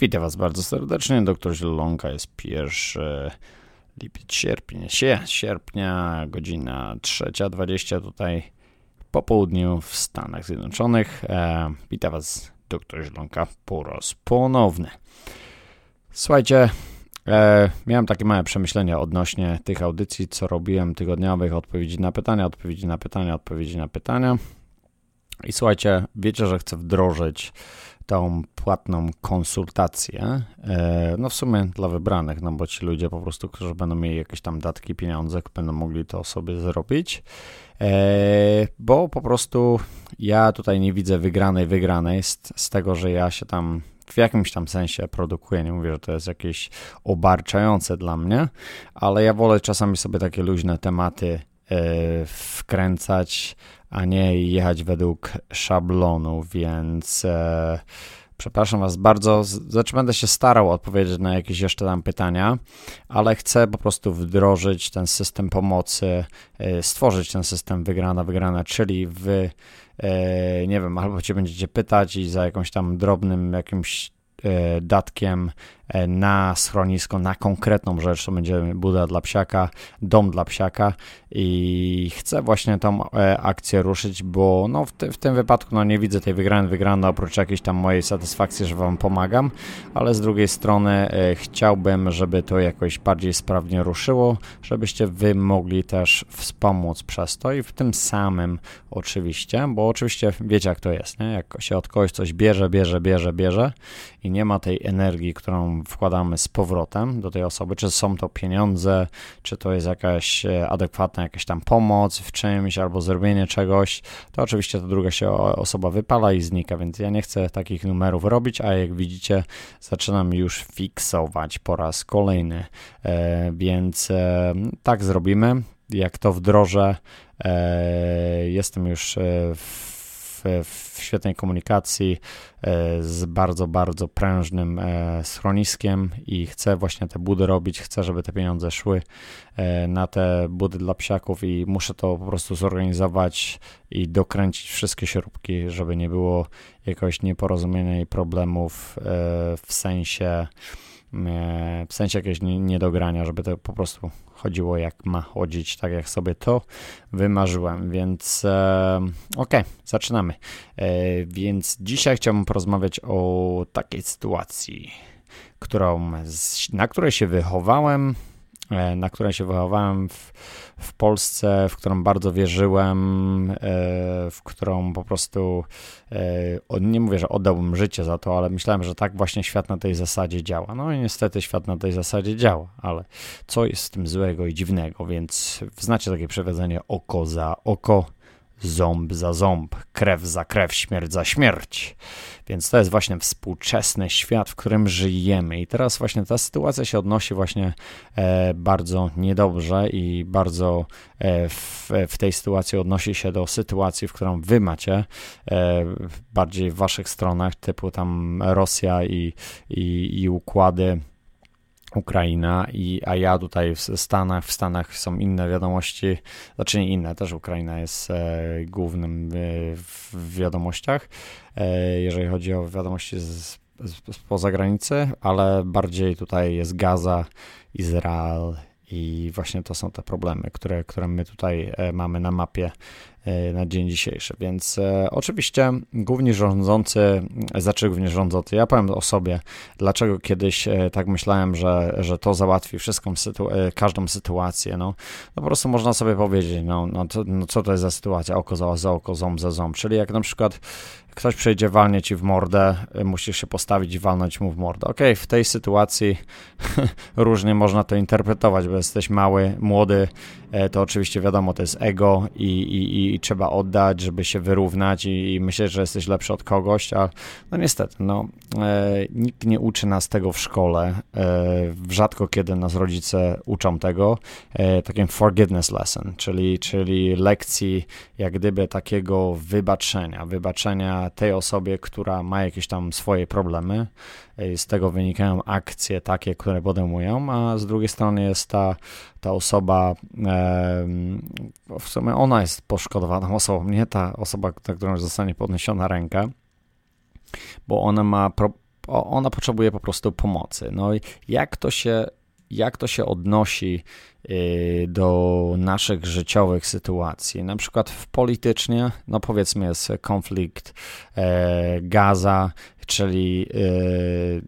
Witam Was bardzo serdecznie. Doktor Zielonka jest pierwszy lipiec, sierpień, sierpnia, godzina 3.20 tutaj po południu w Stanach Zjednoczonych. E, witam Was, doktor Zielonka, po raz ponowny. Słuchajcie, e, miałem takie małe przemyślenia odnośnie tych audycji, co robiłem tygodniowych, odpowiedzi na pytania, odpowiedzi na pytania, odpowiedzi na pytania. I słuchajcie, wiecie, że chcę wdrożyć tą płatną konsultację. E, no w sumie dla wybranych, no bo ci ludzie po prostu, którzy będą mieli jakieś tam datki, pieniądze, będą mogli to sobie zrobić. E, bo po prostu ja tutaj nie widzę wygranej, wygranej z, z tego, że ja się tam w jakimś tam sensie produkuję. Nie mówię, że to jest jakieś obarczające dla mnie, ale ja wolę czasami sobie takie luźne tematy e, wkręcać, a nie jechać według szablonu, więc e, przepraszam Was bardzo. Znaczy, będę się starał odpowiedzieć na jakieś jeszcze tam pytania, ale chcę po prostu wdrożyć ten system pomocy, e, stworzyć ten system wygrana-wygrana, czyli Wy, e, nie wiem, albo Cię będziecie pytać i za jakąś tam drobnym jakimś e, datkiem na schronisko, na konkretną rzecz, to będzie buda dla psiaka, dom dla psiaka. I chcę właśnie tą e, akcję ruszyć, bo no w, te, w tym wypadku no nie widzę tej wygranej. Wygranej oprócz jakiejś tam mojej satysfakcji, że wam pomagam, ale z drugiej strony e, chciałbym, żeby to jakoś bardziej sprawnie ruszyło, żebyście wy mogli też wspomóc przez to. I w tym samym oczywiście, bo oczywiście wiecie jak to jest, nie? jak się od kogoś coś bierze, bierze, bierze, bierze i nie ma tej energii, którą wkładamy z powrotem do tej osoby, czy są to pieniądze, czy to jest jakaś e, adekwatna jakaś tam pomoc w czymś, albo zrobienie czegoś, to oczywiście ta druga się osoba wypala i znika, więc ja nie chcę takich numerów robić, a jak widzicie, zaczynam już fiksować po raz kolejny, e, więc e, tak zrobimy. Jak to wdrożę, jestem już w w świetnej komunikacji e, z bardzo, bardzo prężnym e, schroniskiem i chcę właśnie te budy robić, chcę, żeby te pieniądze szły e, na te budy dla psiaków i muszę to po prostu zorganizować i dokręcić wszystkie śrubki, żeby nie było jakiegoś nieporozumienia i problemów w sensie w sensie jakiegoś niedogrania, żeby to po prostu chodziło jak ma chodzić, tak jak sobie to wymarzyłem. Więc e, okej, okay, zaczynamy. E, więc dzisiaj chciałbym porozmawiać o takiej sytuacji, którą, na której się wychowałem, e, na której się wychowałem w w Polsce, w którą bardzo wierzyłem, e, w którą po prostu e, nie mówię, że oddałbym życie za to, ale myślałem, że tak właśnie świat na tej zasadzie działa. No i niestety świat na tej zasadzie działa, ale co jest z tym złego i dziwnego, więc znacie takie przewiedzenie oko za oko, ząb za ząb, krew za krew, śmierć za śmierć. Więc to jest właśnie współczesny świat, w którym żyjemy. I teraz właśnie ta sytuacja się odnosi właśnie e, bardzo niedobrze i bardzo e, w, w, tej sytuacji odnosi się do sytuacji, w którą wy macie e, bardziej w waszych stronach, typu tam Rosja i, i, i układy Ukraina, i, a ja tutaj w Stanach, w Stanach są inne wiadomości, znaczy nie inne, też Ukraina jest e, głównym e, w wiadomościach, e, jeżeli chodzi o wiadomości z, z, spoza granicy, ale bardziej tutaj jest Gaza, Izrael i właśnie to są te problemy, które, które my tutaj e, mamy na mapie E, na dzień dzisiejszy. Więc e, oczywiście głównie rządzący, znaczy głównie rządzący, ja powiem o sobie, dlaczego kiedyś tak myślałem, że, że to załatwi wszystką sytu każdą sytuację. No, no po prostu można sobie powiedzieć, no, no, to, no co to jest za sytuacja, oko za, za oko, ząb za ząb, czyli jak na przykład ktoś przyjdzie, walnie ci w mordę, musisz się postawić i walnąć mu w mordę. Okej, okay, w tej sytuacji różnie można to interpretować, bo jesteś mały, młody, to oczywiście wiadomo, to jest ego i, i, i i trzeba oddać, żeby się wyrównać i, i myśleć, że jesteś lepszy od kogoś, a no niestety, no, e, nikt nie uczy nas tego w szkole, e, rzadko kiedy nas rodzice uczą tego, e, takim forgiveness lesson, czyli, czyli lekcji jak gdyby takiego wybaczenia, wybaczenia tej osobie, która ma jakieś tam swoje problemy, z tego wynikają akcje takie, które podejmują, a z drugiej strony jest ta, ta osoba, w sumie ona jest poszkodowaną osobą, nie ta osoba, na którą zostanie podniesiona ręka, bo ona ma ona potrzebuje po prostu pomocy. No i jak to się, jak to się odnosi do naszych życiowych sytuacji. Na przykład w politycznie, no powiedzmy jest konflikt e, Gaza, czyli yy,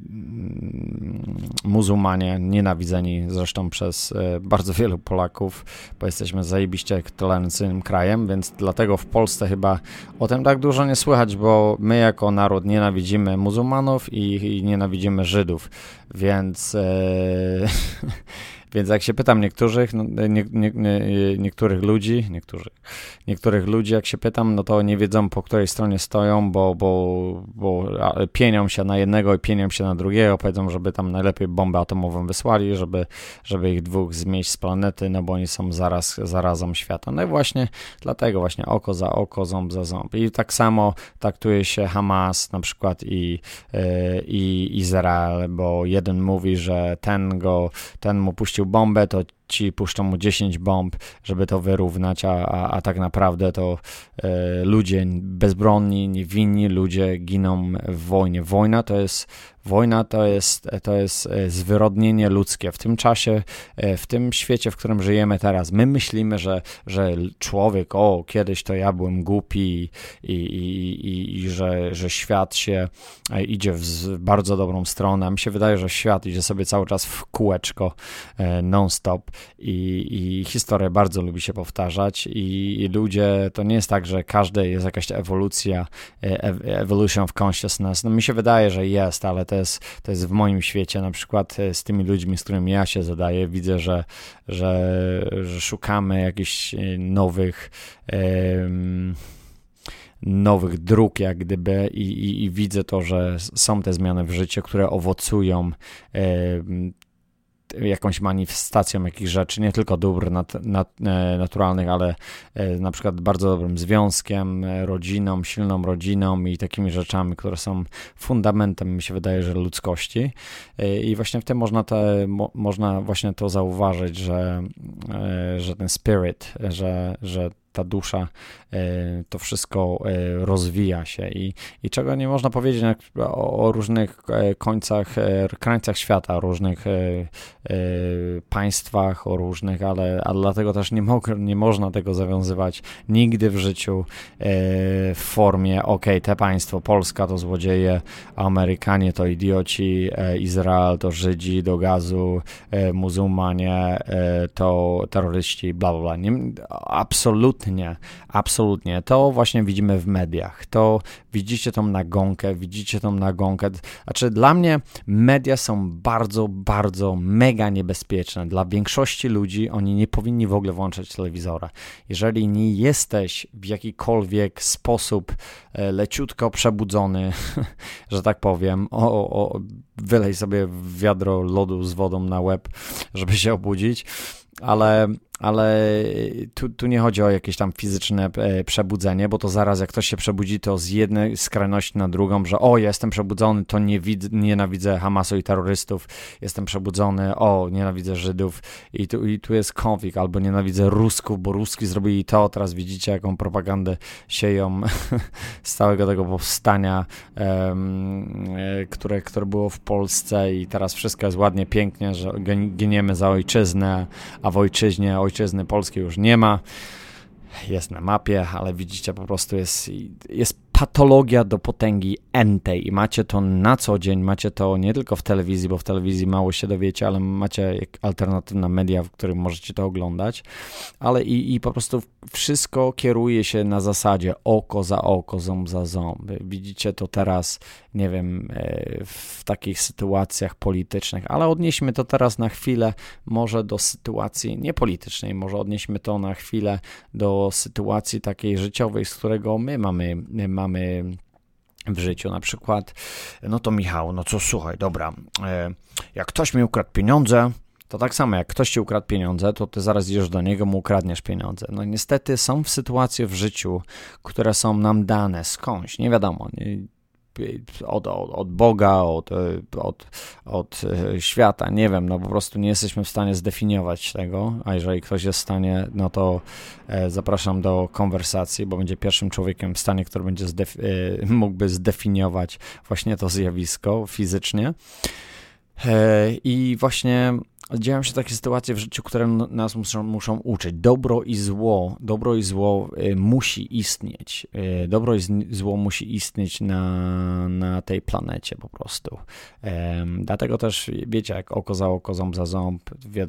muzułmanie nienawidzeni zresztą przez yy, bardzo wielu Polaków, bo jesteśmy zajebiście tolerancyjnym krajem, więc dlatego w Polsce chyba o tym tak dużo nie słychać, bo my jako naród nienawidzimy muzułmanów i, i nienawidzimy Żydów, więc yy, Więc jak się pytam niektórych, no, nie, nie, nie, niektórych ludzi, niektórych, niektórych ludzi, jak się pytam, no to nie wiedzą po której stronie stoją, bo, bo, bo pienią się na jednego i pienią się na drugiego. Powiedzą, żeby tam najlepiej bombę atomową wysłali, żeby, żeby ich dwóch zmieść z planety, no bo oni są zaraz zarazą świata. No i właśnie dlatego właśnie oko za oko, ząb za ząb. I tak samo traktuje się Hamas na przykład i, e, i Izrael, bo jeden mówi, że ten go, ten mu puścił bombę, to ci puszczą mu 10 bomb, żeby to wyrównać, a, a, a tak naprawdę to e, ludzie bezbronni, niewinni ludzie giną w wojnie. Wojna to jest Wojna to jest, to jest e, zwyrodnienie ludzkie. W tym czasie, e, w tym świecie, w którym żyjemy teraz, my myślimy, że, że człowiek, o, kiedyś to ja byłem głupi i, i, i, i że, że świat się e, idzie w bardzo dobrą stronę. Mi się wydaje, że świat idzie sobie cały czas w kółeczko non-stop i, i historia bardzo lubi się powtarzać i, i ludzie, to nie jest tak, że każdy jest jakaś ewolucja, evolution of consciousness. No mi się wydaje, że jest, ale to jest, to jest w moim świecie, na przykład e, z tymi ludźmi, z którymi ja się zadaję, widzę, że, że, że szukamy jakichś e, nowych nowych dróg, jak gdyby, i, i, i, widzę to, że są te zmiany w życiu, które owocują jakąś manifestacją jakichś rzeczy, nie tylko dóbr nat, nat, e, naturalnych, ale e, na przykład bardzo dobrym związkiem, e, rodziną, silną rodziną i takimi rzeczami, które są fundamentem, mi się wydaje, że ludzkości. I właśnie w tym można, te, mo, można właśnie to zauważyć, że, że ten spirit, że, że ta dusza, e, to wszystko e, rozwija się i, i czego nie można powiedzieć o, o różnych e, końcach, krańcach świata, o różnych państwach, o różnych, ale, ale dlatego też nie, mog, nie można tego zawiązywać nigdy w życiu w formie, ok, te państwo, Polska to złodzieje, Amerykanie to idioci, Izrael to Żydzi do gazu, muzułmanie to terroryści, bla, bla, bla. Nie, absolutnie Absolutnie, absolutnie. To właśnie widzimy w mediach. To widzicie tą nagonkę, widzicie tą nagonkę. Znaczy, dla mnie media są bardzo, bardzo mega niebezpieczne. Dla większości ludzi oni nie powinni w ogóle włączać telewizora. Jeżeli nie jesteś w jakikolwiek sposób e, leciutko przebudzony, że tak powiem, o, o, wylej sobie wiadro lodu z wodą na łeb, żeby się obudzić, ale ale tu, tu nie chodzi o jakieś tam fizyczne e, przebudzenie, bo to zaraz jak ktoś się przebudzi, to z jednej skrajności na drugą, że o, jestem przebudzony, to nie wid- nienawidzę Hamasu i terrorystów, jestem przebudzony, o, nienawidzę Żydów. I tu, i tu jest konflikt, albo nienawidzę Rusków, bo Ruski zrobili to, teraz widzicie jaką propagandę sieją z całego tego powstania, um, które, które było w Polsce i teraz wszystko jest ładnie, pięknie, że giniemy za ojczyznę, a w ojczyźnie ojczyzny polskiej już nie ma. Jest na mapie, ale widzicie, po prostu jest, jest patologia do potęgi entej i macie to na co dzień, macie to nie tylko w telewizji, bo w telewizji mało się dowiecie, ale macie alternatywne media, w których możecie to oglądać, ale i, i po prostu wszystko kieruje się na zasadzie oko za oko, ząb za ząb. Widzicie to teraz, nie wiem, e, w takich sytuacjach politycznych, ale odnieśmy to teraz na chwilę może do sytuacji niepolitycznej, może odnieśmy to na chwilę do sytuacji takiej życiowej, z którego my mamy, mamy mamy w życiu. Na przykład, no to Michał, no co słuchaj, dobra, e, jak ktoś mi ukradł pieniądze, to tak samo jak ktoś ci ukradł pieniądze, to ty zaraz idziesz do niego, mu ukradniesz pieniądze. No niestety są sytuacje w życiu, które są nam dane skądś, nie wiadomo. Nie, od, od, od Boga, od, od, od świata, nie wiem, no po prostu nie jesteśmy w stanie zdefiniować tego, a jeżeli ktoś jest w stanie, no to zapraszam do konwersacji, bo będzie pierwszym człowiekiem w stanie, który będzie zdef mógłby zdefiniować właśnie to zjawisko fizycznie. I właśnie dzieją się takie sytuacje w życiu, które nas muszą, muszą uczyć. Dobro i zło, dobro i zło y, musi istnieć. Y, dobro i zło musi istnieć na, na tej planecie po prostu. Dlatego też, wiecie, jak oko za oko, ząb za ząb,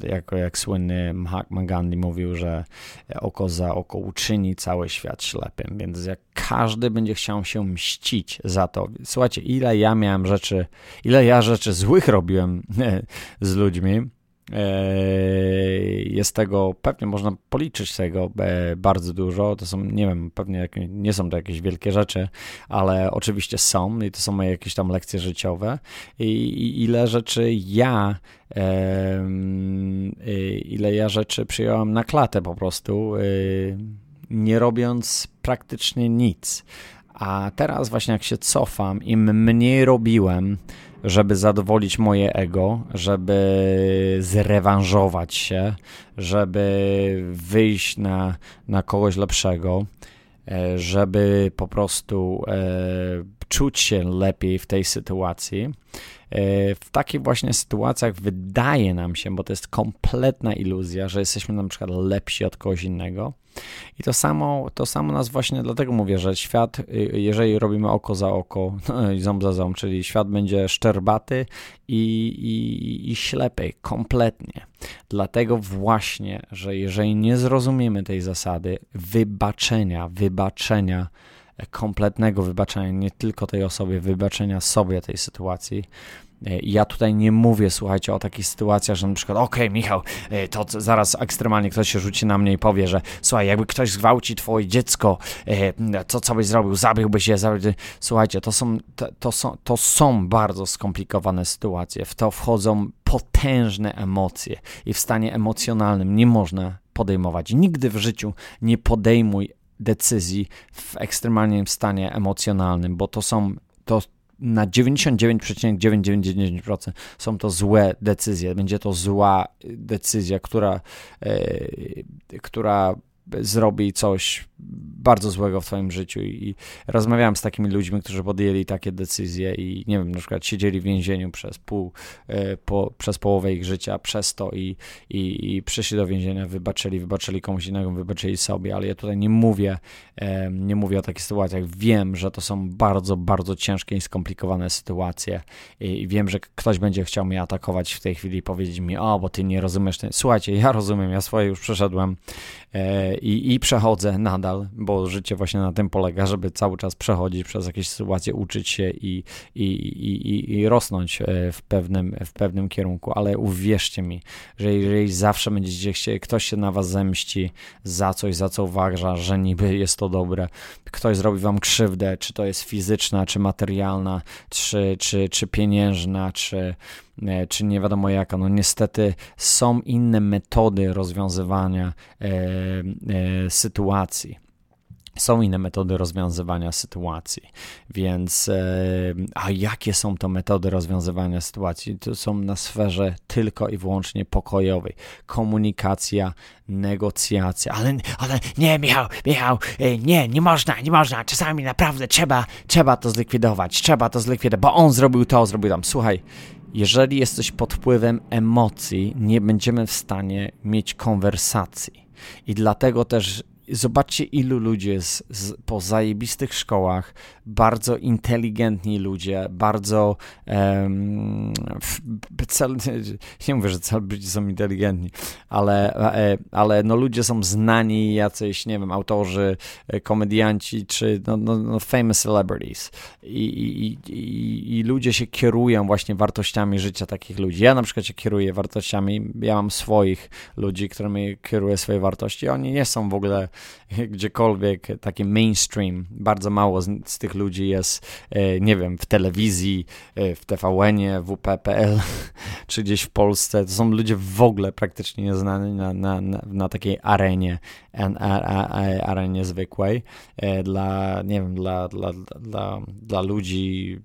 jak, jak słynny Mahatma Gandhi mówił, że oko za oko uczyni cały świat ślepym, więc jak każdy będzie chciał się mścić za to. Słuchajcie, ile ja miałem rzeczy, ile ja rzeczy złych robiłem z ludźmi, jest tego, pewnie można policzyć tego e, bardzo dużo. To są, nie wiem, pewnie nie są to jakieś wielkie rzeczy, ale oczywiście są i to są moje jakieś tam lekcje życiowe. I, i ile rzeczy ja, ile ja rzeczy przyjąłem na klatę po prostu, y, nie robiąc praktycznie nic. A teraz właśnie jak się cofam, im mniej robiłem, żeby zadowolić moje ego, żeby zrewanżować się, żeby wyjść na, na kogoś lepszego, e, żeby po prostu e, czuć się lepiej w tej sytuacji. E, w takich właśnie sytuacjach wydaje nam się, bo to jest kompletna iluzja, że jesteśmy na przykład lepsi od kogoś innego, i to samo, to samo nas właśnie dlatego mówię, że świat, y, jeżeli robimy oko za oko no i ząb za ząb, czyli świat będzie szczerbaty i, i, i ślepy kompletnie. Dlatego właśnie, że jeżeli nie zrozumiemy tej zasady wybaczenia, wybaczenia, kompletnego wybaczenia nie tylko tej osobie, wybaczenia sobie tej sytuacji, E, ja tutaj nie mówię, słuchajcie, o takich sytuacjach, że na przykład, okej, okay, Michał, e, to zaraz ekstremalnie ktoś się rzuci na mnie i powie, że słuchaj, jakby ktoś zgwałci twoje dziecko, e, co byś zrobił, zabiłbyś je. Słuchajcie, to są, to, to, są, to są bardzo skomplikowane sytuacje. W to wchodzą potężne emocje i w stanie emocjonalnym nie można podejmować. Nigdy w życiu nie podejmuj decyzji w ekstremalnym stanie emocjonalnym, bo to są to, na 99,999% są to złe decyzje. Będzie to zła decyzja, która, e, która zrobi coś bardzo złego w Twoim życiu. I rozmawiałem z takimi ludźmi, którzy podjęli takie decyzje i nie wiem, na przykład siedzieli w więzieniu przez pół, e, po, przez połowę ich życia, przez to i, i, i przyszli do więzienia, wybaczyli, wybaczyli komuś innemu, wybaczyli sobie, ale ja tutaj nie mówię, nie mówię o takich sytuacjach. Wiem, że to są bardzo, bardzo ciężkie i skomplikowane sytuacje i wiem, że ktoś będzie chciał mnie atakować w tej chwili i powiedzieć mi, o, bo ty nie rozumiesz. Słuchajcie, ja rozumiem, ja swoje już przeszedłem e, i, i przechodzę nadal, bo życie właśnie na tym polega, żeby cały czas przechodzić przez jakieś sytuacje, uczyć się i, i, i, i rosnąć e, w pewnym, w pewnym kierunku, ale uwierzcie mi, że jeżeli zawsze będziecie chcieli, ktoś się na was zemści za coś, za co uważa, że niby jest to dobre, ktoś zrobi wam krzywdę, czy to jest fizyczna, czy materialna, czy, czy, czy pieniężna, czy czy nie wiadomo jaka. No niestety są inne metody rozwiązywania e, e, sytuacji są inne metody rozwiązywania sytuacji, więc a jakie są to metody rozwiązywania sytuacji? To są na sferze tylko i wyłącznie pokojowej. Komunikacja, negocjacja, ale, ale nie, Michał, Michał, nie, nie można, nie można, czasami naprawdę trzeba, trzeba to zlikwidować, trzeba to zlikwidować, bo on zrobił to, zrobił tam. Słuchaj, jeżeli jesteś pod wpływem emocji, nie będziemy w stanie mieć konwersacji. I dlatego też zobaczcie, ilu ludzi jest z, po zajebistych szkołach, bardzo inteligentni ludzie, bardzo um, cel, nie mówię, że celebryci są inteligentni, ale, e, ale no ludzie są znani, jacyś, nie wiem, autorzy, e, komedianci, czy no, no, no famous celebrities I, i, i, i ludzie się kierują właśnie wartościami życia takich ludzi. Ja na przykład się kieruję wartościami, ja mam swoich ludzi, którymi kieruję swoje wartości, oni nie są w ogóle gdziekolwiek, taki mainstream, bardzo mało z, z tych ludzi jest, e, nie wiem, w telewizji, e, w TVN-ie, w UP.pl, czy gdzieś w Polsce. To są ludzie w ogóle praktycznie nieznani na, na, na, na takiej arenie, arenie zwykłej. Dla, nie wiem, dla, dla, dla, dla ludzi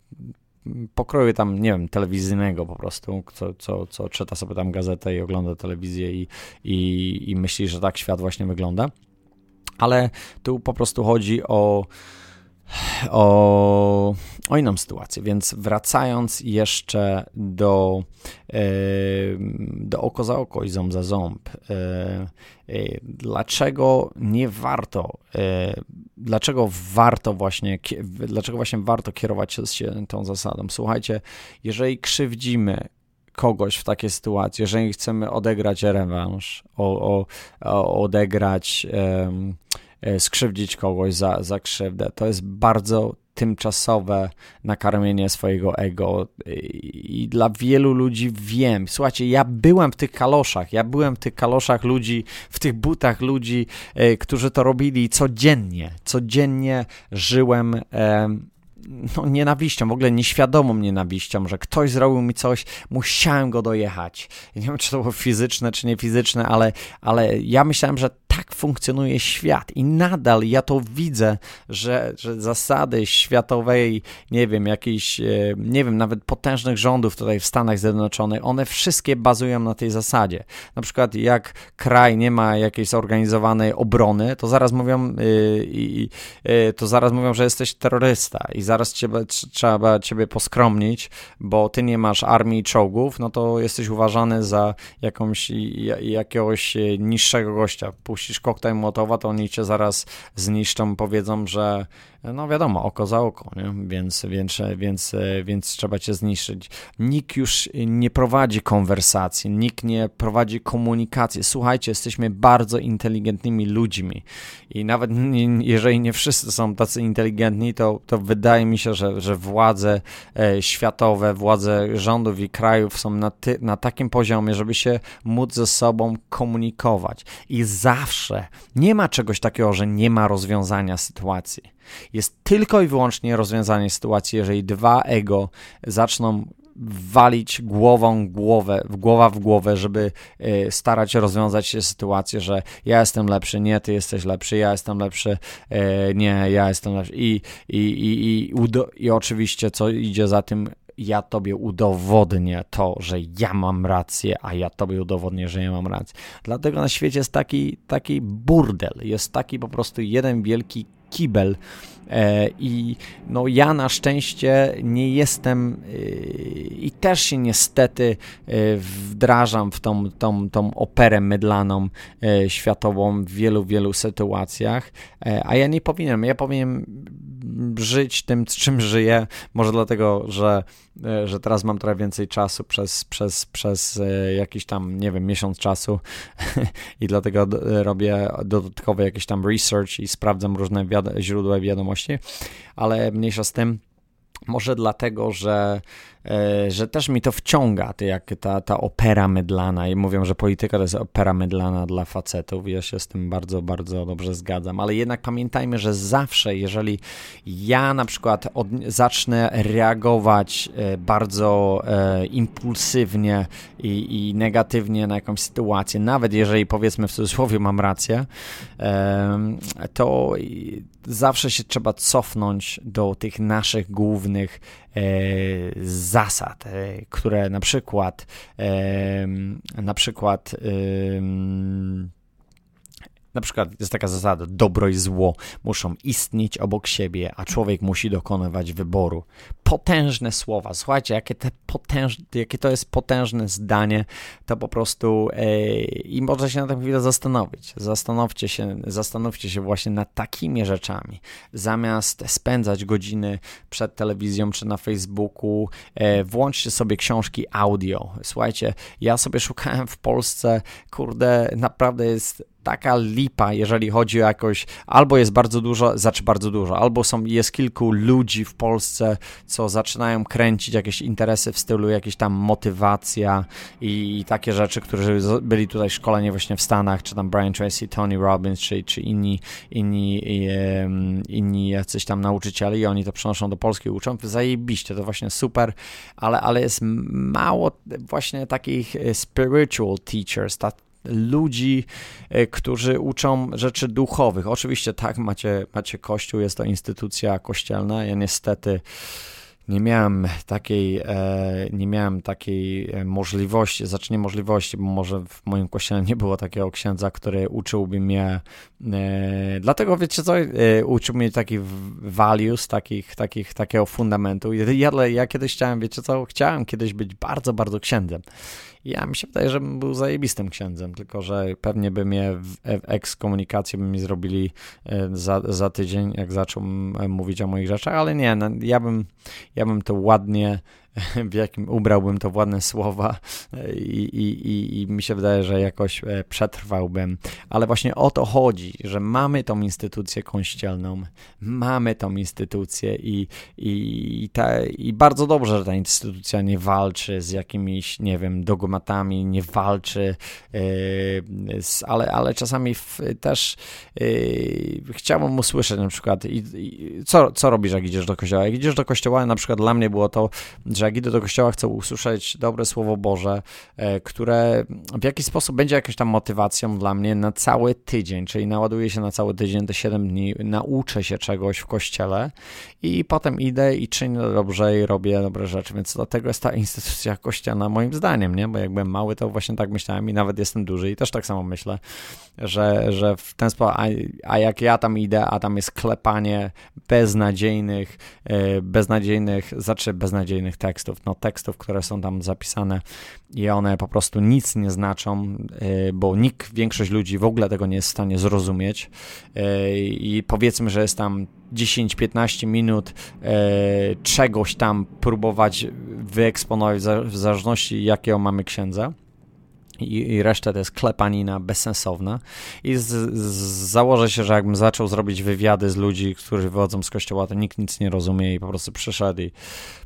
pokroju tam, nie wiem, telewizyjnego po prostu, co, co, co czyta sobie tam gazetę i ogląda telewizję i, i, i myśli, że tak świat właśnie wygląda. Ale tu po prostu chodzi o o, o inną sytuację. Więc wracając jeszcze do, do oko za oko i ząb za ząb, dlaczego nie warto, dlaczego warto właśnie, dlaczego właśnie warto kierować się tą zasadą? Słuchajcie, jeżeli krzywdzimy kogoś w takiej sytuacji, jeżeli chcemy odegrać rewanż, o, o, odegrać um, skrzywdzić kogoś za, za krzywdę. To jest bardzo tymczasowe nakarmienie swojego ego. I dla wielu ludzi wiem, słuchajcie, ja byłem w tych kaloszach, ja byłem w tych kaloszach ludzi, w tych butach ludzi, e, którzy to robili codziennie, codziennie żyłem no, nienawiścią, w ogóle nieświadomą nienawiścią, że ktoś zrobił mi coś, musiałem go dojechać. Nie wiem, czy to było fizyczne, czy nie fizyczne, ale, ale ja myślałem, że tak funkcjonuje świat i nadal ja to widzę, że, że zasady światowej, nie wiem, jakiejś, e, nie wiem, nawet potężnych rządów tutaj w Stanach Zjednoczonych, one wszystkie bazują na tej zasadzie. Na przykład jak kraj nie ma jakiejś zorganizowanej obrony, to zaraz mówią, yy, yy, to zaraz mówią, że jesteś terrorysta i zaraz ciebie, trzeba ciebie poskromnić, bo ty nie masz armii i czołgów, no to jesteś uważany za jakąś, jakiegoś niższego gościa. Puścisz koktajl Mołotowa, to oni cię zaraz zniszczą, powiedzą, że no wiadomo, oko za oko, nie? Więc, więc, więc, więc trzeba cię zniszczyć. Nikt już nie prowadzi konwersacji, nikt nie prowadzi komunikacji. Słuchajcie, jesteśmy bardzo inteligentnymi ludźmi i nawet jeżeli nie wszyscy są tacy inteligentni, to, to wydaje mi się, że, że władze e, światowe, władze rządów i krajów są na, ty, na takim poziomie, żeby się móc ze sobą komunikować. I zawsze nie ma czegoś takiego, że nie ma rozwiązania sytuacji. Jest tylko i wyłącznie rozwiązanie sytuacji, jeżeli dwa ego zaczną walić głową głowę, głowa w głowę, żeby y, starać się rozwiązać się sytuację, że ja jestem lepszy, nie, ty jesteś lepszy, ja jestem lepszy, y, nie, ja jestem lepszy i, i, i, i, i oczywiście co idzie za tym, ja tobie udowodnię to, że ja mam rację, a ja tobie udowodnię, że ja mam rację. Dlatego na świecie jest taki, taki burdel, jest taki po prostu jeden wielki kibel. E, I no ja na szczęście nie jestem e, i też się niestety e, wdrażam w tą, tą, tą operę mydlaną światową w wielu, wielu sytuacjach, a ja nie powinienem. Ja powinienem żyć tym, czym żyję, może dlatego, że, że teraz mam trochę więcej czasu przez, przez, przez jakiś tam, nie wiem, miesiąc czasu. I dlatego robię dodatkowy jakiś tam research i sprawdzam różne wiad źródła wiadomości, ale mniejsza z tym, może dlatego, że E, że też mi to wciąga, to jak ta, ta opera mydlana i mówią, że polityka to jest opera mydlana dla facetów. Ja się z tym bardzo, bardzo dobrze zgadzam, ale jednak pamiętajmy, że zawsze, jeżeli ja na przykład od, zacznę reagować e, bardzo e, impulsywnie i, i, negatywnie na jakąś sytuację, nawet jeżeli powiedzmy w cudzysłowie mam rację, e, to zawsze się trzeba cofnąć do tych naszych głównych e, zasad, e, które na przykład na przykład na przykład jest taka zasada, dobro i zło muszą istnieć obok siebie, a człowiek musi dokonywać wyboru. Potężne słowa, słuchajcie, jakie, te potężne, jakie to jest potężne zdanie, to po prostu e, i można się na tę chwilę zastanowić. Zastanówcie się, zastanówcie się właśnie nad takimi rzeczami. Zamiast spędzać godziny przed telewizją czy na Facebooku, e, włączcie sobie książki audio. Słuchajcie, ja sobie szukałem w Polsce, kurde, naprawdę jest taka lipa, jeżeli chodzi o jakoś, albo jest bardzo dużo, znaczy bardzo dużo, albo są, jest kilku ludzi w Polsce, co zaczynają kręcić jakieś interesy w stylu jakieś tam motywacja i, i takie rzeczy, którzy byli tutaj szkoleni właśnie w Stanach, czy tam Brian Tracy, Tony Robbins, czy, czy inni, inni, inni jacyś tam nauczyciele i oni to przenoszą do Polski uczą, zajebiście, to właśnie super, ale, ale jest mało właśnie takich e, spiritual teachers, tak ludzi, e, którzy uczą rzeczy duchowych. Oczywiście tak, macie, macie kościół, jest to instytucja kościelna. Ja niestety nie miałem takiej, e, nie miałem takiej e, możliwości, znaczy nie możliwości, bo może w moim kościele nie było takiego księdza, który uczyłby mnie, dlatego wiecie co, uczył mnie takich values, takich, takich, takiego fundamentu. Ja, ja kiedyś chciałem, wiecie co, chciałem kiedyś być bardzo, bardzo księdzem. Ja mi się wydaje, że bym był zajebistym księdzem, tylko że pewnie by mnie w ekskomunikacji by mi zrobili za, za tydzień, jak zaczął mówić o moich rzeczach, ale nie, no, ja, bym, ja bym to ładnie w jakim ubrałbym to w ładne słowa i, i, i, i mi się wydaje, że jakoś e, przetrwałbym. Ale właśnie o to chodzi, że mamy tą instytucję kościelną, mamy tą instytucję i, i, ta, i bardzo dobrze, że ta instytucja nie walczy z jakimiś, nie wiem, dogmatami, nie walczy, yy, z, ale, ale czasami w, też yy, chciałbym usłyszeć na przykład, i, co, co robisz, jak idziesz do kościoła? Jak idziesz do kościoła, na przykład dla mnie było to, że że jak idę do kościoła, chcę usłyszeć dobre Słowo Boże, e, które w jakiś sposób będzie jakąś tam motywacją dla mnie na cały tydzień, czyli naładuję się na cały tydzień, te 7 dni, nauczę się czegoś w kościele i potem idę i czynię dobrze i robię dobre rzeczy, więc dlatego jest ta instytucja kościelna moim zdaniem, nie? Bo jak byłem mały, to właśnie tak myślałem i nawet jestem duży i też tak samo myślę, że, że w ten sposób, a, a jak ja tam idę, a tam jest klepanie beznadziejnych, e, beznadziejnych, znaczy beznadziejnych tekstów, tekstów, no tekstów, które są tam zapisane i one po prostu nic nie znaczą, y, bo nikt, większość ludzi w ogóle tego nie jest w stanie zrozumieć. Y, i powiedzmy, że jest tam 10-15 minut y, czegoś tam próbować wyeksponować w zależności jakiego mamy księdza i, i resztę to jest klepanina bezsensowna. I z, z, założę się, że jakbym zaczął zrobić wywiady z ludzi, którzy wychodzą z kościoła, to nikt nic nie rozumie i po prostu przyszedł i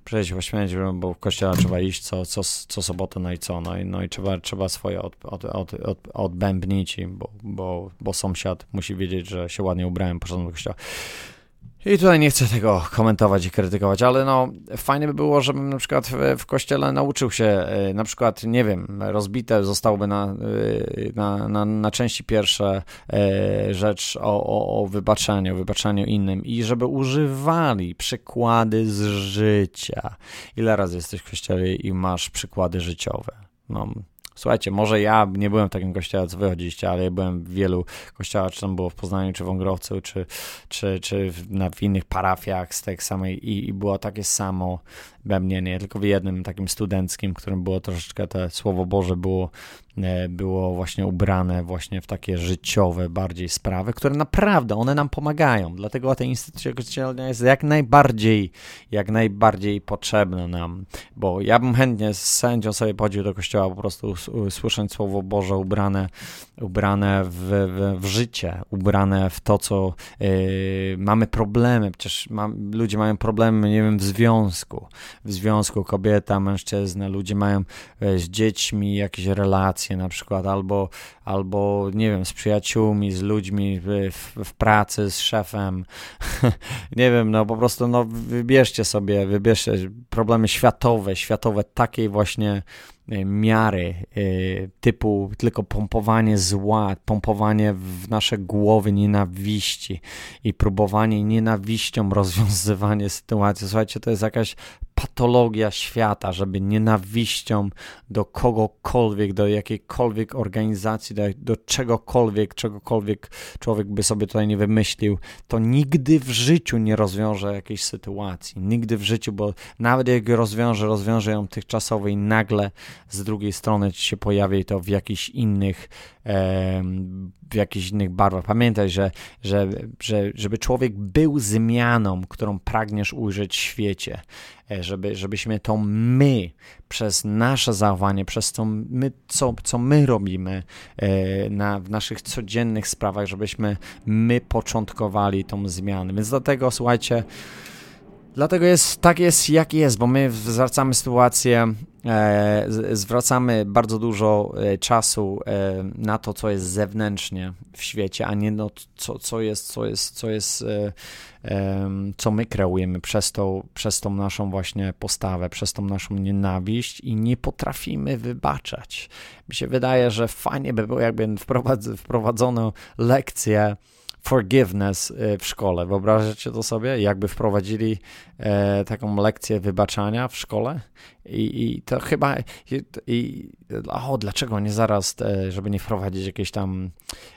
przejść po śmierć, bo w kościoła trzeba iść co, co, co sobotę, no i co, no i, no i trzeba, trzeba swoje od, od, od, od, odbębnić, bo, bo, bo sąsiad musi wiedzieć, że się ładnie ubrałem, poszedłem do kościoła. I tutaj nie chcę tego komentować i krytykować, ale no fajnie by było, żebym na przykład w, w kościele nauczył się, e, na przykład, nie wiem, rozbite zostałoby na, e, na, na, na części pierwsze e, rzecz o, o, o wybaczeniu, wybaczeniu innym i żeby używali przykłady z życia. Ile razy jesteś w kościele i masz przykłady życiowe? No, Słuchajcie, może ja nie byłem w takim kościele, co wychodziliście, ale ja byłem w wielu kościołach, czy tam było w Poznaniu, czy w Wągrowcu, czy, czy, czy w, na, w innych parafiach z tej samej i, i było takie samo we mnie, nie? Tylko w jednym takim studenckim, którym było troszeczkę to Słowo Boże było, było właśnie ubrane właśnie w takie życiowe bardziej sprawy, które naprawdę one nam pomagają. Dlatego ta instytucja kościelna jest jak najbardziej, jak najbardziej potrzebna nam, bo ja bym chętnie z sędzią sobie pochodził do kościoła po prostu słysząc Słowo Boże ubrane, ubrane w, w, w życie, ubrane w to, co yy, mamy problemy. Przecież ludzie mają problemy, nie wiem, w związku, w związku kobieta, mężczyzna, ludzie mają e, z dziećmi jakieś relacje na przykład, albo, albo nie wiem, z przyjaciółmi, z ludźmi w, w pracy, z szefem. nie wiem, no po prostu no, wybierzcie sobie, wybierzcie problemy światowe, światowe takiej właśnie miary e, typu tylko pompowanie zła, pompowanie w nasze głowy nienawiści i próbowanie nienawiścią rozwiązywanie sytuacji. Słuchajcie, to jest jakaś patologia świata, żeby nienawiścią do kogokolwiek, do jakiejkolwiek organizacji, do, do czegokolwiek, czegokolwiek człowiek by sobie tutaj nie wymyślił, to nigdy w życiu nie rozwiąże jakiejś sytuacji. Nigdy w życiu, bo nawet jak rozwiąże, rozwiąże ją tymczasowo i nagle z drugiej strony się pojawi to w jakichś innych w jakichś innych barwach. Pamiętaj, że, że, że żeby człowiek był zmianą, którą pragniesz ujrzeć w świecie, e, żeby, żebyśmy to my przez nasze zachowanie, przez to my, co, co my robimy e, na, w naszych codziennych sprawach, żebyśmy my początkowali tą zmianę. Więc dlatego słuchajcie, Dlatego jest tak jest, jak jest, bo my zwracamy sytuację, zwracamy bardzo dużo e, czasu e, na to, co jest zewnętrznie w świecie, a nie no, co, co jest, co jest, co jest, e, co my kreujemy przez tą, przez tą naszą właśnie postawę, przez tą naszą nienawiść i nie potrafimy wybaczać. Mi się wydaje, że fajnie by było, jakby wprowadzono lekcję forgiveness y, w szkole. Wyobrażacie to sobie? Jakby wprowadzili e, taką lekcję wybaczania w szkole? I, i to chyba. I, i, o, dlaczego nie zaraz, e, żeby nie wprowadzić jakiejś tam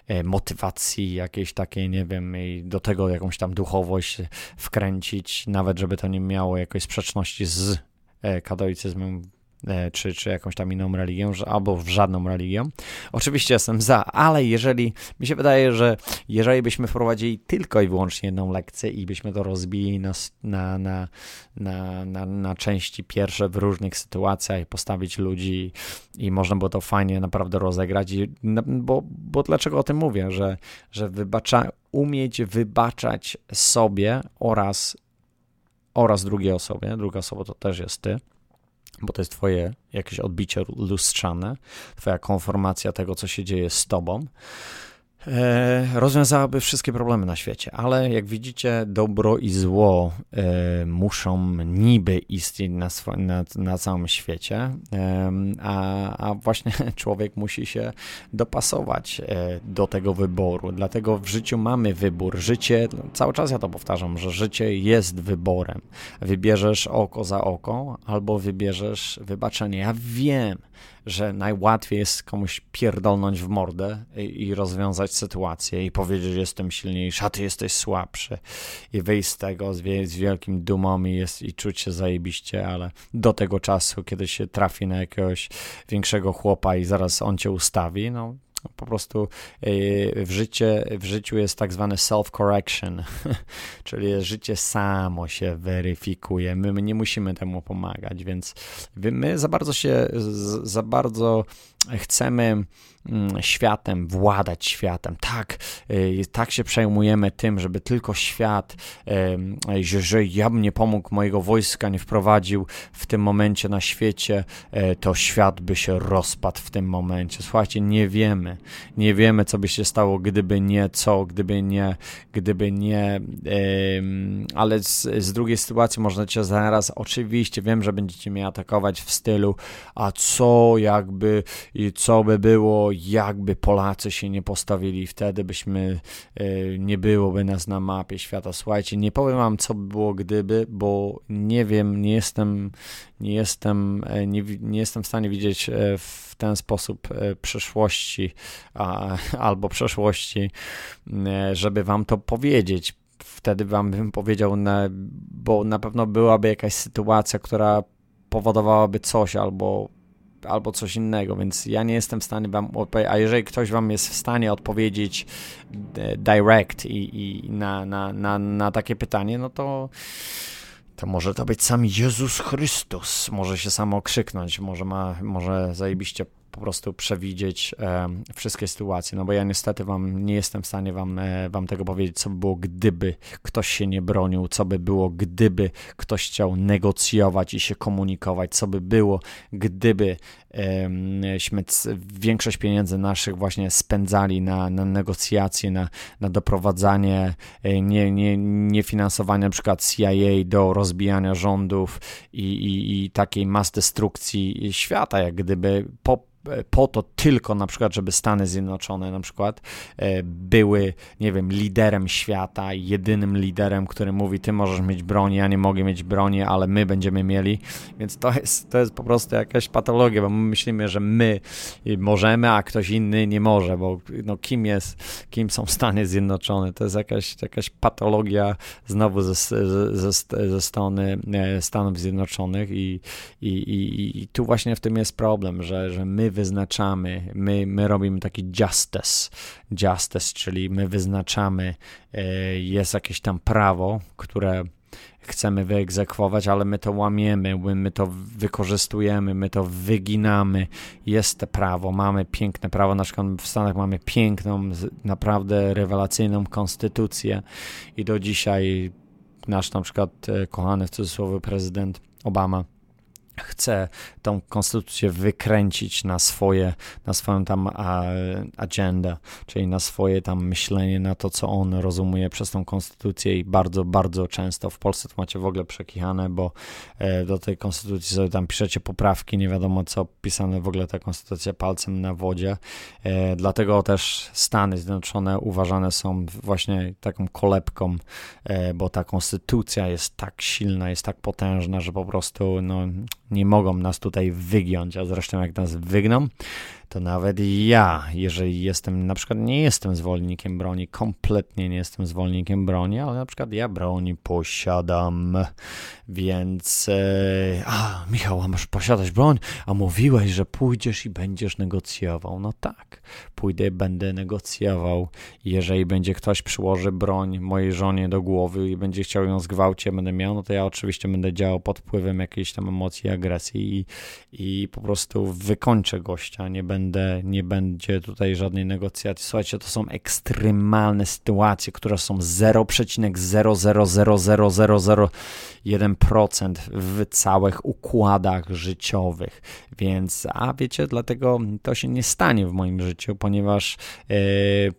e, motywacji, jakiejś takiej, nie wiem, i do tego jakąś tam duchowość wkręcić, nawet żeby to nie miało jakiejś sprzeczności z e, katolicyzmem czy, czy jakąś tam inną religią, albo w żadną religią. Oczywiście jestem za, ale jeżeli, mi się wydaje, że jeżeli byśmy wprowadzili tylko i wyłącznie jedną lekcję i byśmy to rozbili na, na, na, na, na, na części pierwsze w różnych sytuacjach postawić ludzi i można było to fajnie naprawdę rozegrać, i, bo, bo dlaczego o tym mówię, że, że wybacza, umieć wybaczać sobie oraz, oraz drugiej osobie, druga osoba to też jest ty, bo to jest twoje jakieś odbicie lustrzane, twoja konformacja tego, co się dzieje z tobą. E, rozwiązałaby wszystkie problemy na świecie, ale jak widzicie, dobro i zło e, muszą niby istnieć na, na, na całym świecie, a, a, właśnie człowiek musi się dopasować e, do tego wyboru. Dlatego w życiu mamy wybór. Życie, cały czas ja to powtarzam, że życie jest wyborem. Wybierzesz oko za oko, albo wybierzesz wybaczenie. Ja wiem, że najłatwiej jest komuś pierdolnąć w mordę i, i rozwiązać sytuację i powiedzieć, że jestem silniejszy, a ty jesteś słabszy. I wyjść z tego z, z wielkim dumą i, jest, i czuć się zajebiście, ale do tego czasu, kiedy się trafi na jakiegoś większego chłopa i zaraz on cię ustawi, no po prostu e, w, życie, w życiu jest tak zwany self-correction, czyli życie samo się weryfikuje. My, my nie musimy temu pomagać, więc my za bardzo się, za bardzo chcemy Mm, światem, władać światem. Tak, y, tak się przejmujemy tym, żeby tylko świat, że, ja bym nie pomógł, mojego wojska nie wprowadził w tym momencie na świecie, e, to świat by się rozpadł w tym momencie. Słuchajcie, nie wiemy, nie wiemy, co by się stało, gdyby nie co, gdyby nie, gdyby nie, ale z, z drugiej sytuacji można cię zaraz, oczywiście wiem, że będziecie mnie atakować w stylu, a co jakby i co by było, jakby Polacy się nie postawili, wtedy byśmy, e, nie byłoby nas na mapie świata. Słuchajcie, nie powiem wam, co by było gdyby, bo nie wiem, nie jestem, nie jestem, e, nie, nie jestem w stanie widzieć e, w ten sposób przyszłości albo przeszłości, żeby wam to powiedzieć. Wtedy wam bym powiedział, bo na pewno byłaby jakaś sytuacja, która powodowałaby coś albo albo coś innego, więc ja nie jestem w stanie wam odpowiedzieć, a jeżeli ktoś wam jest w stanie odpowiedzieć e, direct i, i na, na, na, na takie pytanie, no to to może to być sam Jezus Chrystus, może się samo okrzyknąć, może ma, może zajebiście po prostu przewidzieć e, wszystkie sytuacje, no bo ja niestety wam nie jestem w stanie wam, e, wam tego powiedzieć, co by było, gdyby ktoś się nie bronił, co by było, gdyby ktoś chciał negocjować i się komunikować, co by było, gdyby śmy większość pieniędzy naszych właśnie spędzali na, na negocjacje, na, na doprowadzanie, e, nie, nie, nie finansowanie na przykład CIA do rozbijania rządów i, i, i takiej mas destrukcji świata, jak gdyby po po to tylko na przykład, żeby Stany Zjednoczone na przykład e, były, nie wiem, liderem świata, jedynym liderem, który mówi, ty możesz mieć broń, ja nie mogę mieć broni, ale my będziemy mieli, więc to jest, to jest po prostu jakaś patologia, bo my myślimy, że my możemy, a ktoś inny nie może, bo no, kim jest, kim są Stany Zjednoczone, to jest jakaś, jakaś patologia znowu ze, ze, ze strony e, Stanów Zjednoczonych i, i, i, i tu właśnie w tym jest problem, że, że my wyznaczamy, my, my robimy taki justice, justice, czyli my wyznaczamy, e, jest jakieś tam prawo, które chcemy wyegzekwować, ale my to łamiemy, my to wykorzystujemy, my to wyginamy. Jest prawo, mamy piękne prawo, na przykład w Stanach mamy piękną, naprawdę rewelacyjną konstytucję i do dzisiaj nasz na przykład e, kochany w cudzysłowie prezydent Obama chce tą konstytucję wykręcić na swoje, na swoją tam agendę, czyli na swoje tam myślenie, na to, co on rozumie przez tą konstytucję i bardzo, bardzo często w Polsce to macie w ogóle przekichane, bo e, do tej konstytucji sobie tam piszecie poprawki, nie wiadomo co, pisane w ogóle ta konstytucja palcem na wodzie, e, dlatego też Stany Zjednoczone uważane są właśnie taką kolebką, e, bo ta konstytucja jest tak silna, jest tak potężna, że po prostu no nie mogą nas tutaj wygiąć, a zresztą jak nas wygną, to nawet ja, jeżeli jestem, na przykład nie jestem zwolennikiem broni, kompletnie nie jestem zwolennikiem broni, ale na przykład ja broni posiadam, więc e, a Michał, a masz posiadać broń, a mówiłeś, że pójdziesz i będziesz negocjował. No tak, pójdę będę negocjował. Jeżeli będzie ktoś przyłoży broń mojej żonie do głowy i będzie chciał ją zgwałcić, będę miał, no to ja oczywiście będę działał pod wpływem jakiejś tam emocji, agresji i, i po prostu wykończę gościa, nie będę będę, nie będzie tutaj żadnej negocjacji. Słuchajcie, to są ekstremalne sytuacje, które są 0,0000001% w całych układach życiowych. Więc, a wiecie, dlatego to się nie stanie w moim życiu, ponieważ yy,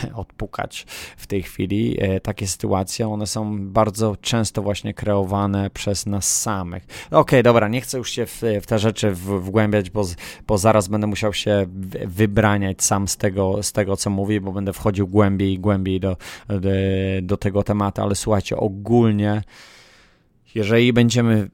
odpukać w tej chwili. E, takie sytuacje, one są bardzo często właśnie kreowane przez nas samych. Okej, okay, dobra, nie chcę już się w, w te rzeczy wgłębiać, bo, bo zaraz będę musiał się wybraniać sam z tego, z tego, co mówię, bo będę wchodził głębiej i głębiej do, do, do tego tematu, ale słuchajcie, ogólnie jeżeli będziemy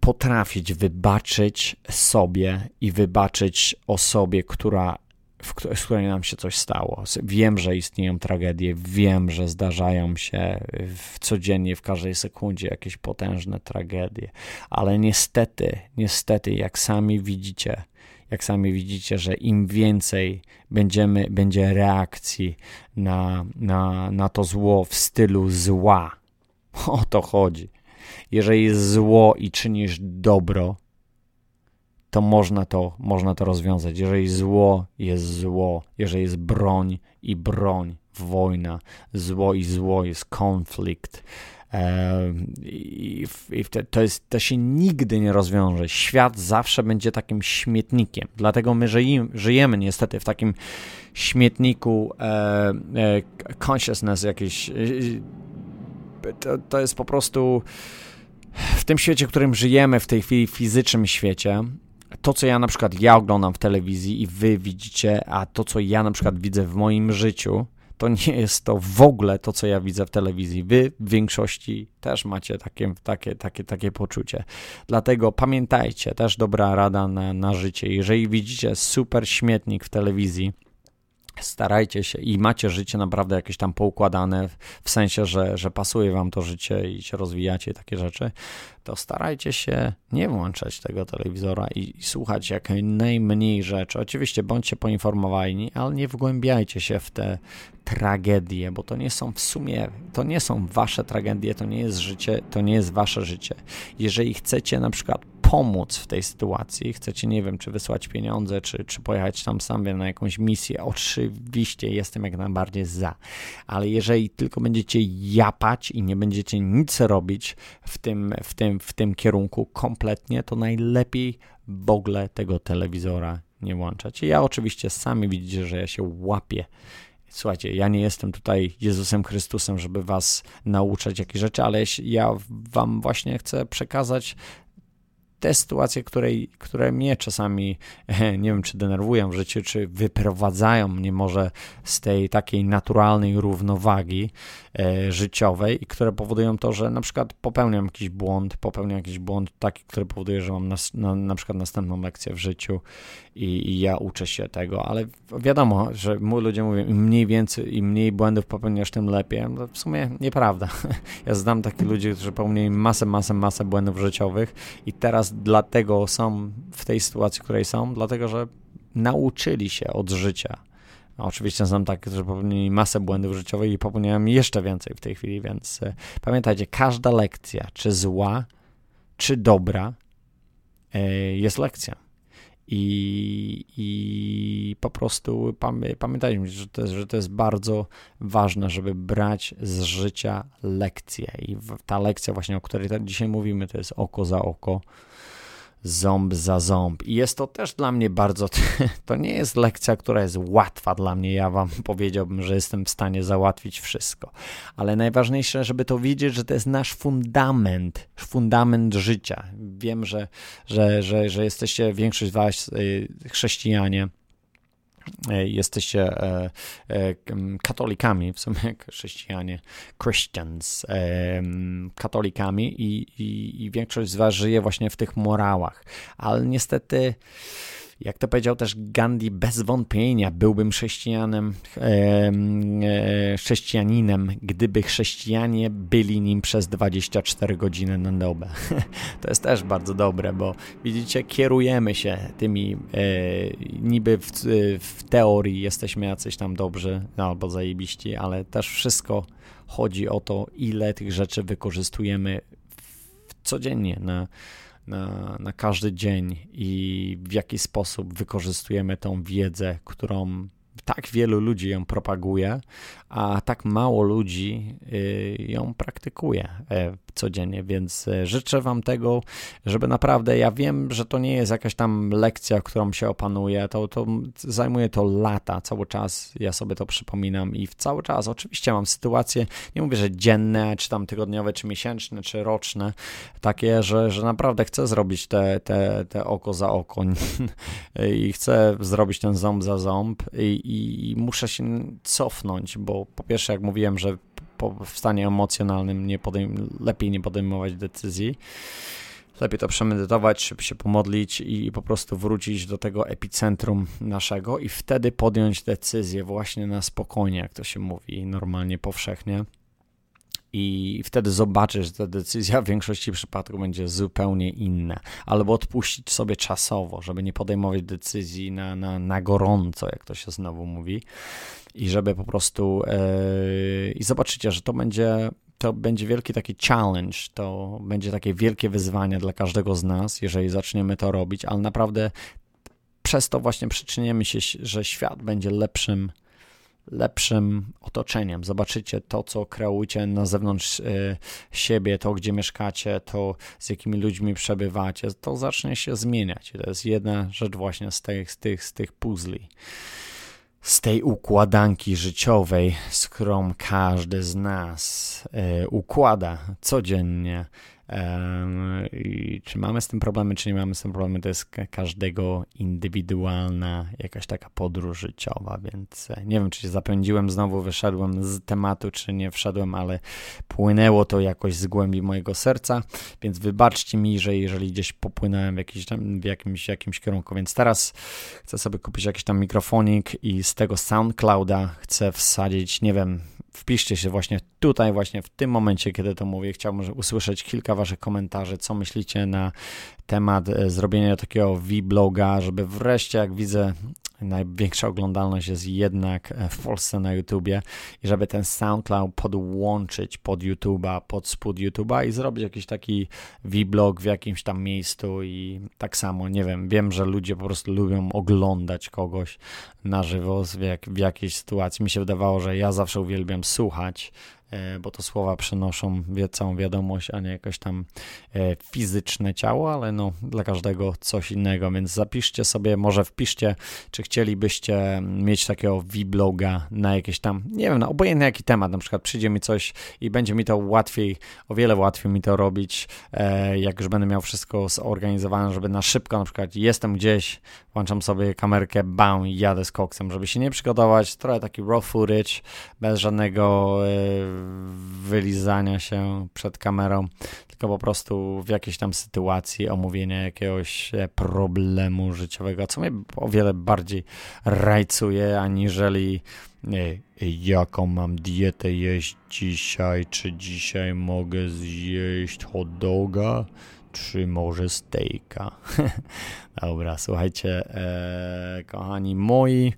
potrafić wybaczyć sobie i wybaczyć osobie, która w, której nam się coś stało. Wiem, że istnieją tragedie, wiem, że zdarzają się w, codziennie, w każdej sekundzie jakieś potężne tragedie, ale niestety, niestety, jak sami widzicie, jak sami widzicie, że im więcej będziemy, będzie reakcji na, na, na to zło w stylu zła, o to chodzi. Jeżeli jest zło i czynisz dobro, to można to, można to rozwiązać. Jeżeli zło jest zło, jeżeli jest broń i broń, wojna, zło i zło jest konflikt, i, i to, jest, to się nigdy nie rozwiąże. Świat zawsze będzie takim śmietnikiem. Dlatego my żyjemy, niestety w takim śmietniku e, e, consciousness jakiś. E, to, to jest po prostu w tym świecie, w którym żyjemy w tej chwili, fizycznym świecie, to, co ja na przykład ja oglądam w telewizji i wy widzicie, a to, co ja na przykład widzę w moim życiu, to nie jest to w ogóle to, co ja widzę w telewizji. Wy w większości też macie takie, takie, takie, takie poczucie. Dlatego pamiętajcie, też dobra rada na, na życie. Jeżeli widzicie super śmietnik w telewizji, starajcie się i macie życie naprawdę jakieś tam poukładane, w sensie, że, że pasuje wam to życie i się rozwijacie, takie rzeczy, to starajcie się nie włączać tego telewizora i, i słuchać jak najmniej rzeczy. Oczywiście bądźcie poinformowani, ale nie wgłębiajcie się w te tragedie, bo to nie są w sumie, to nie są wasze tragedie, to nie jest życie, to nie jest wasze życie. Jeżeli chcecie na przykład pomóc w tej sytuacji, chcecie, nie wiem, czy wysłać pieniądze, czy, czy pojechać tam sam na jakąś misję, oczywiście jestem jak najbardziej za. Ale jeżeli tylko będziecie japać i nie będziecie nic robić w tym, w tym, w tym kierunku kompletnie, to najlepiej w ogóle tego telewizora nie włączać. I ja oczywiście sami widzicie, że ja się łapię Słuchajcie, ja nie jestem tutaj Jezusem Chrystusem, żeby was nauczać jakichś rzeczy, ale ja wam właśnie chcę przekazać te sytuacje, które, które mnie czasami, nie wiem, czy denerwują w życiu, czy wyprowadzają mnie może z tej takiej naturalnej równowagi e, życiowej i które powodują to, że na przykład popełniam jakiś błąd, popełniam jakiś błąd taki, który powoduje, że mam nas, na, na przykład następną lekcję w życiu i, i, ja uczę się tego, ale wiadomo, że ludzie mówią, im mniej więcej, im mniej błędów popełniasz, tym lepiej. No w sumie nieprawda. Ja znam takich ludzi, którzy popełnili masę, masę, masę błędów życiowych i teraz dlatego są w tej sytuacji, w której są, dlatego że nauczyli się od życia. No, oczywiście znam takich, którzy popełnili masę błędów życiowych i popełniałem jeszcze więcej w tej chwili, więc e, pamiętajcie, każda lekcja, czy zła, czy dobra, e, jest lekcją. I, i po prostu pamiętajmy, że to, jest, że to jest bardzo ważne, żeby brać z życia lekcje. I ta lekcja właśnie, o której dzisiaj mówimy, to jest oko za oko, ząb za ząb. I jest to też dla mnie bardzo, to nie jest lekcja, która jest łatwa dla mnie. Ja wam powiedziałbym, że jestem w stanie załatwić wszystko. Ale najważniejsze, żeby to widzieć, że to jest nasz fundament, fundament życia. Wiem, że, że, że, że jesteście, większość z was y, chrześcijanie, jesteście e, e, katolikami, w sumie chrześcijanie, Christians, katolikami i, i, i większość z was żyje właśnie w tych morałach, ale niestety jak to powiedział też Gandhi, bez wątpienia byłbym chrześcijanem, e, chrześcijaninem, gdyby chrześcijanie byli nim przez 24 godziny na dobę. To jest też bardzo dobre, bo widzicie, kierujemy się tymi, e, niby w, w teorii jesteśmy jacyś tam dobrzy albo zajebiści, ale też wszystko chodzi o to, ile tych rzeczy wykorzystujemy codziennie na na, na każdy dzień i w jaki sposób wykorzystujemy tą wiedzę, którą tak wielu ludzi ją propaguje, a tak mało ludzi y, ją praktykuje e, codziennie, więc e, życzę Wam tego, żeby naprawdę, ja wiem, że to nie jest jakaś tam lekcja, którą się opanuje, to, to zajmuje to lata, cały czas ja sobie to przypominam i cały czas. Oczywiście mam sytuacje, nie mówię, że dzienne, czy tam tygodniowe, czy miesięczne, czy roczne, takie, że, że naprawdę chcę zrobić te, te, te oko za oko. I chcę zrobić ten ząb za ząb. I, i, i muszę się cofnąć, bo po pierwsze, jak mówiłem, że w stanie emocjonalnym nie podejm lepiej nie podejmować decyzji. Lepiej to przemedytować, żeby się pomodlić i po prostu wrócić do tego epicentrum naszego i wtedy podjąć decyzję właśnie na spokojnie, jak to się mówi normalnie, powszechnie. I wtedy zobaczysz, że ta decyzja w większości przypadków będzie zupełnie inna. Albo odpuścić sobie czasowo, żeby nie podejmować decyzji na, na, na gorąco, jak to się znowu mówi i żeby po prostu yy, i zobaczycie, że to będzie to będzie wielki taki challenge, to będzie takie wielkie wyzwanie dla każdego z nas, jeżeli zaczniemy to robić, ale naprawdę przez to właśnie przyczyniemy się, że świat będzie lepszym lepszym otoczeniem. Zobaczycie to, co kreujecie na zewnątrz y, siebie, to, gdzie mieszkacie, to, z jakimi ludźmi przebywacie, to zacznie się zmieniać. To jest jedna rzecz właśnie z tych, z tych, z tych puzli z tej układanki życiowej, z którą każdy z nas e, układa codziennie i czy mamy z tym problemy, czy nie mamy z tym problemy, to jest każdego indywidualna jakaś taka podróż życiowa, więc e, nie wiem, czy się zapędziłem, znowu wyszedłem z tematu, czy nie wszedłem, ale płynęło to jakoś z głębi mojego serca, więc wybaczcie mi, że jeżeli gdzieś popłynąłem w, jakiś tam, w jakimś, jakimś kierunku, więc teraz chcę sobie kupić jakiś tam mikrofonik i z tego SoundClouda chcę wsadzić, nie wiem, wpiszcie się właśnie tutaj, właśnie w tym momencie, kiedy to mówię. Chciałbym usłyszeć kilka Waszych komentarzy, co myślicie na temat e, zrobienia takiego vloga, żeby wreszcie, jak widzę, największa oglądalność jest jednak e, w Polsce na YouTubie i żeby ten SoundCloud podłączyć pod YouTube'a, pod spód YouTube'a i zrobić jakiś taki vlog w jakimś tam miejscu i tak samo, nie wiem, wiem, że ludzie po prostu lubią oglądać kogoś na żywo w, jak, w jakiejś sytuacji. Mi się wydawało, że ja zawsze uwielbiam słuchać bo to słowa przynoszą całą wiadomość, a nie jakoś tam e, fizyczne ciało, ale no dla każdego coś innego, więc zapiszcie sobie, może wpiszcie, czy chcielibyście mieć takiego vloga na jakieś tam, nie wiem, no obojętny jaki temat, na przykład przyjdzie mi coś i będzie mi to łatwiej, o wiele łatwiej mi to robić, jak już będę miał wszystko zorganizowane, żeby na szybko, na przykład jestem gdzieś, włączam sobie kamerkę, bam, jadę z koksem, żeby się nie przygotować, trochę taki raw footage, bez żadnego e, wylizania się przed kamerą, tylko po prostu w jakiejś tam sytuacji omówienia jakiegoś e, problemu życiowego, co mnie o wiele bardziej rajcuje, aniżeli e, jaką mam dietę jeść dzisiaj, czy dzisiaj mogę zjeść hot doga, czy może steaka. Dobra, słuchajcie, e, kochani moi,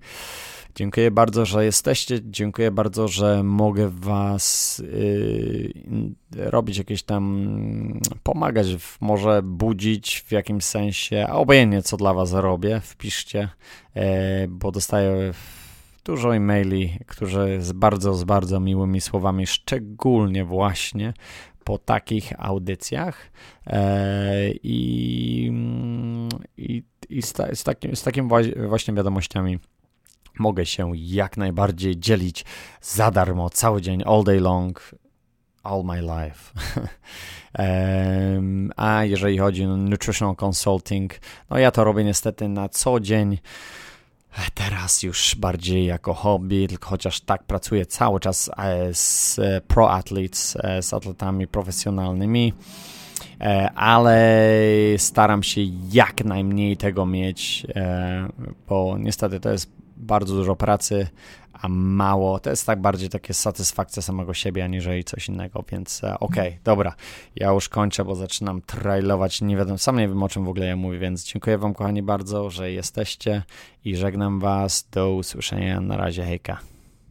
dziękuję bardzo, że jesteście, dziękuję bardzo, że mogę was y, robić jakieś tam, pomagać, może budzić w jakimś sensie, a obojętnie co dla was robię, wpiszcie, e, bo dostaję dużo e-maili, które z bardzo, z bardzo miłymi słowami, szczególnie właśnie po takich audycjach e, i, i, z, z, takim, z właśnie wiadomościami mogę się jak najbardziej dzielić za darmo, cały dzień, all day long, all my life. A jeżeli chodzi o nutritional consulting, no ja to robię niestety na co dzień teraz już bardziej jako hobby, tylko chociaż tak pracuję cały czas e, z pro athletes, e, z atletami profesjonalnymi, e, ale staram się jak najmniej tego mieć, bo niestety to jest bardzo dużo pracy, a mało. To jest tak bardziej takie satysfakcja samego siebie, aniżeli coś innego, więc e, okej, okay, dobra. Ja już kończę, bo zaczynam trailować. Nie wiadomo, sam nie wiem o czym w ogóle ja mówię, więc dziękuję Wam, kochani, bardzo, że jesteście i żegnam Was. Do usłyszenia. Na razie, hejka.